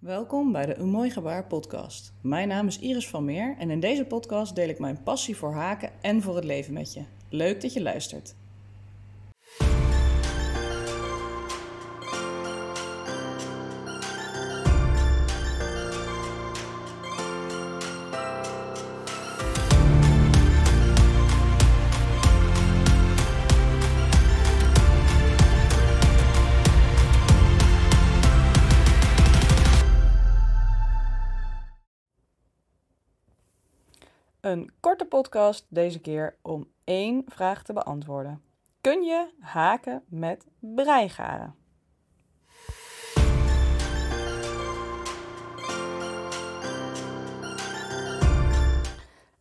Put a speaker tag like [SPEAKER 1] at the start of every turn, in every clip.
[SPEAKER 1] Welkom bij de Een Mooi Gebaar podcast. Mijn naam is Iris van Meer en in deze podcast deel ik mijn passie voor haken en voor het leven met je. Leuk dat je luistert. Een korte podcast deze keer om één vraag te beantwoorden. Kun je haken met breigaren?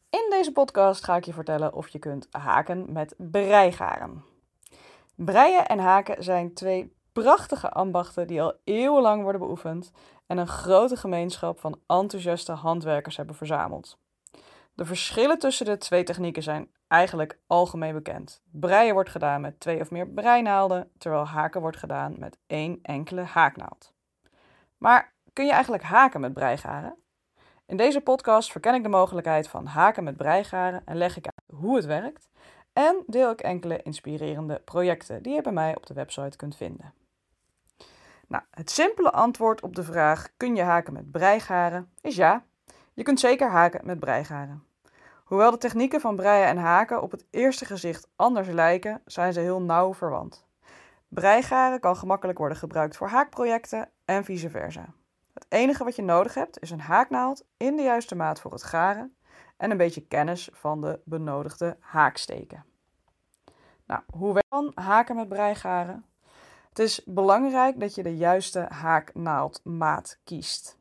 [SPEAKER 1] In deze podcast ga ik je vertellen of je kunt haken met breigaren. Breien en haken zijn twee prachtige ambachten die al eeuwenlang worden beoefend en een grote gemeenschap van enthousiaste handwerkers hebben verzameld. De verschillen tussen de twee technieken zijn eigenlijk algemeen bekend. Breien wordt gedaan met twee of meer breinaalden, terwijl haken wordt gedaan met één enkele haaknaald. Maar kun je eigenlijk haken met breigaren? In deze podcast verken ik de mogelijkheid van haken met breigaren en leg ik uit hoe het werkt en deel ik enkele inspirerende projecten die je bij mij op de website kunt vinden. Nou, het simpele antwoord op de vraag: kun je haken met breigaren? is ja. Je kunt zeker haken met breigaren. Hoewel de technieken van breien en haken op het eerste gezicht anders lijken, zijn ze heel nauw verwant. Breigaren kan gemakkelijk worden gebruikt voor haakprojecten en vice versa. Het enige wat je nodig hebt is een haaknaald in de juiste maat voor het garen en een beetje kennis van de benodigde haaksteken. Nou, hoe dan haken met breigaren? Het is belangrijk dat je de juiste haaknaaldmaat kiest.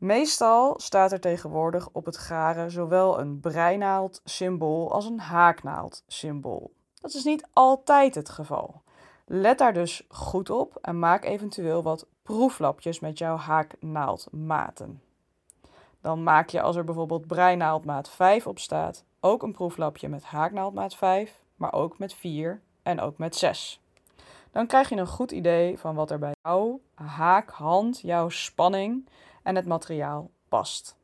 [SPEAKER 1] Meestal staat er tegenwoordig op het garen zowel een breinaald symbool als een haaknaald symbool. Dat is niet altijd het geval. Let daar dus goed op en maak eventueel wat proeflapjes met jouw haaknaaldmaten. Dan maak je als er bijvoorbeeld breinaaldmaat 5 op staat, ook een proeflapje met haaknaaldmaat 5, maar ook met 4 en ook met 6. Dan krijg je een goed idee van wat er bij jouw haakhand, jouw spanning en het materiaal past.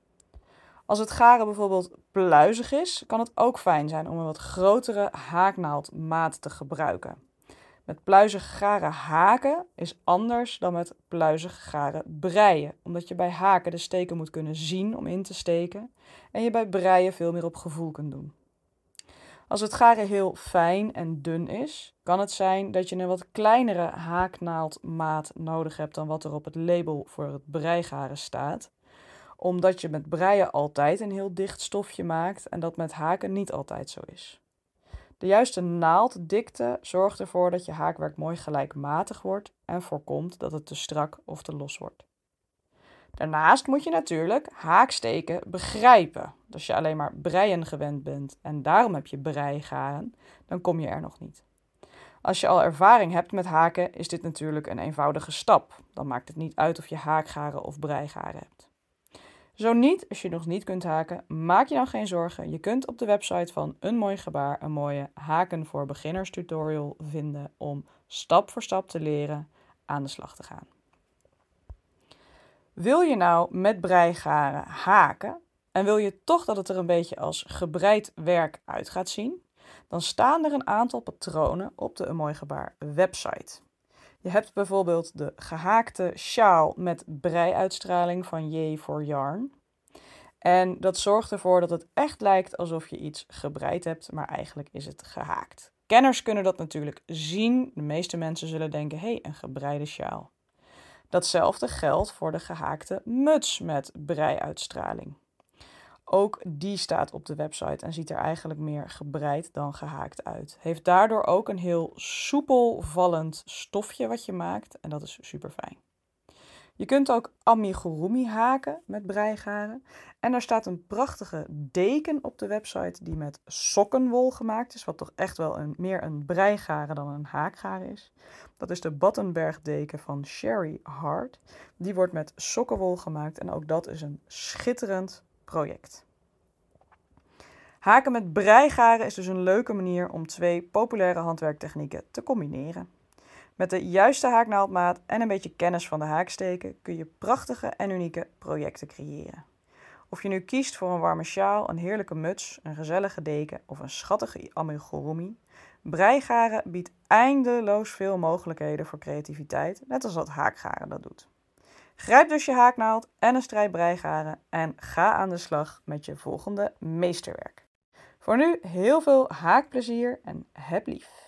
[SPEAKER 1] Als het garen bijvoorbeeld pluizig is, kan het ook fijn zijn om een wat grotere haaknaaldmaat te gebruiken. Met pluizig garen haken is anders dan met pluizig garen breien, omdat je bij haken de steken moet kunnen zien om in te steken en je bij breien veel meer op gevoel kunt doen. Als het garen heel fijn en dun is, kan het zijn dat je een wat kleinere haaknaaldmaat nodig hebt dan wat er op het label voor het breigaren staat. Omdat je met breien altijd een heel dicht stofje maakt en dat met haken niet altijd zo is. De juiste naalddikte zorgt ervoor dat je haakwerk mooi gelijkmatig wordt en voorkomt dat het te strak of te los wordt. Daarnaast moet je natuurlijk haaksteken begrijpen. Als je alleen maar breien gewend bent en daarom heb je breigaren, dan kom je er nog niet. Als je al ervaring hebt met haken, is dit natuurlijk een eenvoudige stap. Dan maakt het niet uit of je haakgaren of breigaren hebt. Zo niet, als je nog niet kunt haken, maak je dan geen zorgen. Je kunt op de website van Een Mooi Gebaar een mooie haken voor beginners tutorial vinden om stap voor stap te leren aan de slag te gaan. Wil je nou met breigaren haken en wil je toch dat het er een beetje als gebreid werk uit gaat zien, dan staan er een aantal patronen op de Een Mooi Gebaar website. Je hebt bijvoorbeeld de gehaakte sjaal met breiuitstraling van J for Yarn. En dat zorgt ervoor dat het echt lijkt alsof je iets gebreid hebt, maar eigenlijk is het gehaakt. Kenners kunnen dat natuurlijk zien. De meeste mensen zullen denken: hé, hey, een gebreide sjaal. Datzelfde geldt voor de gehaakte muts met breiuitstraling. Ook die staat op de website en ziet er eigenlijk meer gebreid dan gehaakt uit. Heeft daardoor ook een heel soepel vallend stofje wat je maakt en dat is super fijn. Je kunt ook amigurumi haken met breigaren. En er staat een prachtige deken op de website die met sokkenwol gemaakt is. Wat toch echt wel een, meer een breigaren dan een haakgaren is. Dat is de Battenberg deken van Sherry Hart. Die wordt met sokkenwol gemaakt en ook dat is een schitterend project. Haken met breigaren is dus een leuke manier om twee populaire handwerktechnieken te combineren. Met de juiste haaknaaldmaat en een beetje kennis van de haaksteken kun je prachtige en unieke projecten creëren. Of je nu kiest voor een warme sjaal, een heerlijke muts, een gezellige deken of een schattige amigurumi, breigaren biedt eindeloos veel mogelijkheden voor creativiteit, net als dat haakgaren dat doet. Grijp dus je haaknaald en een strijd breigaren en ga aan de slag met je volgende meesterwerk. Voor nu heel veel haakplezier en heb lief!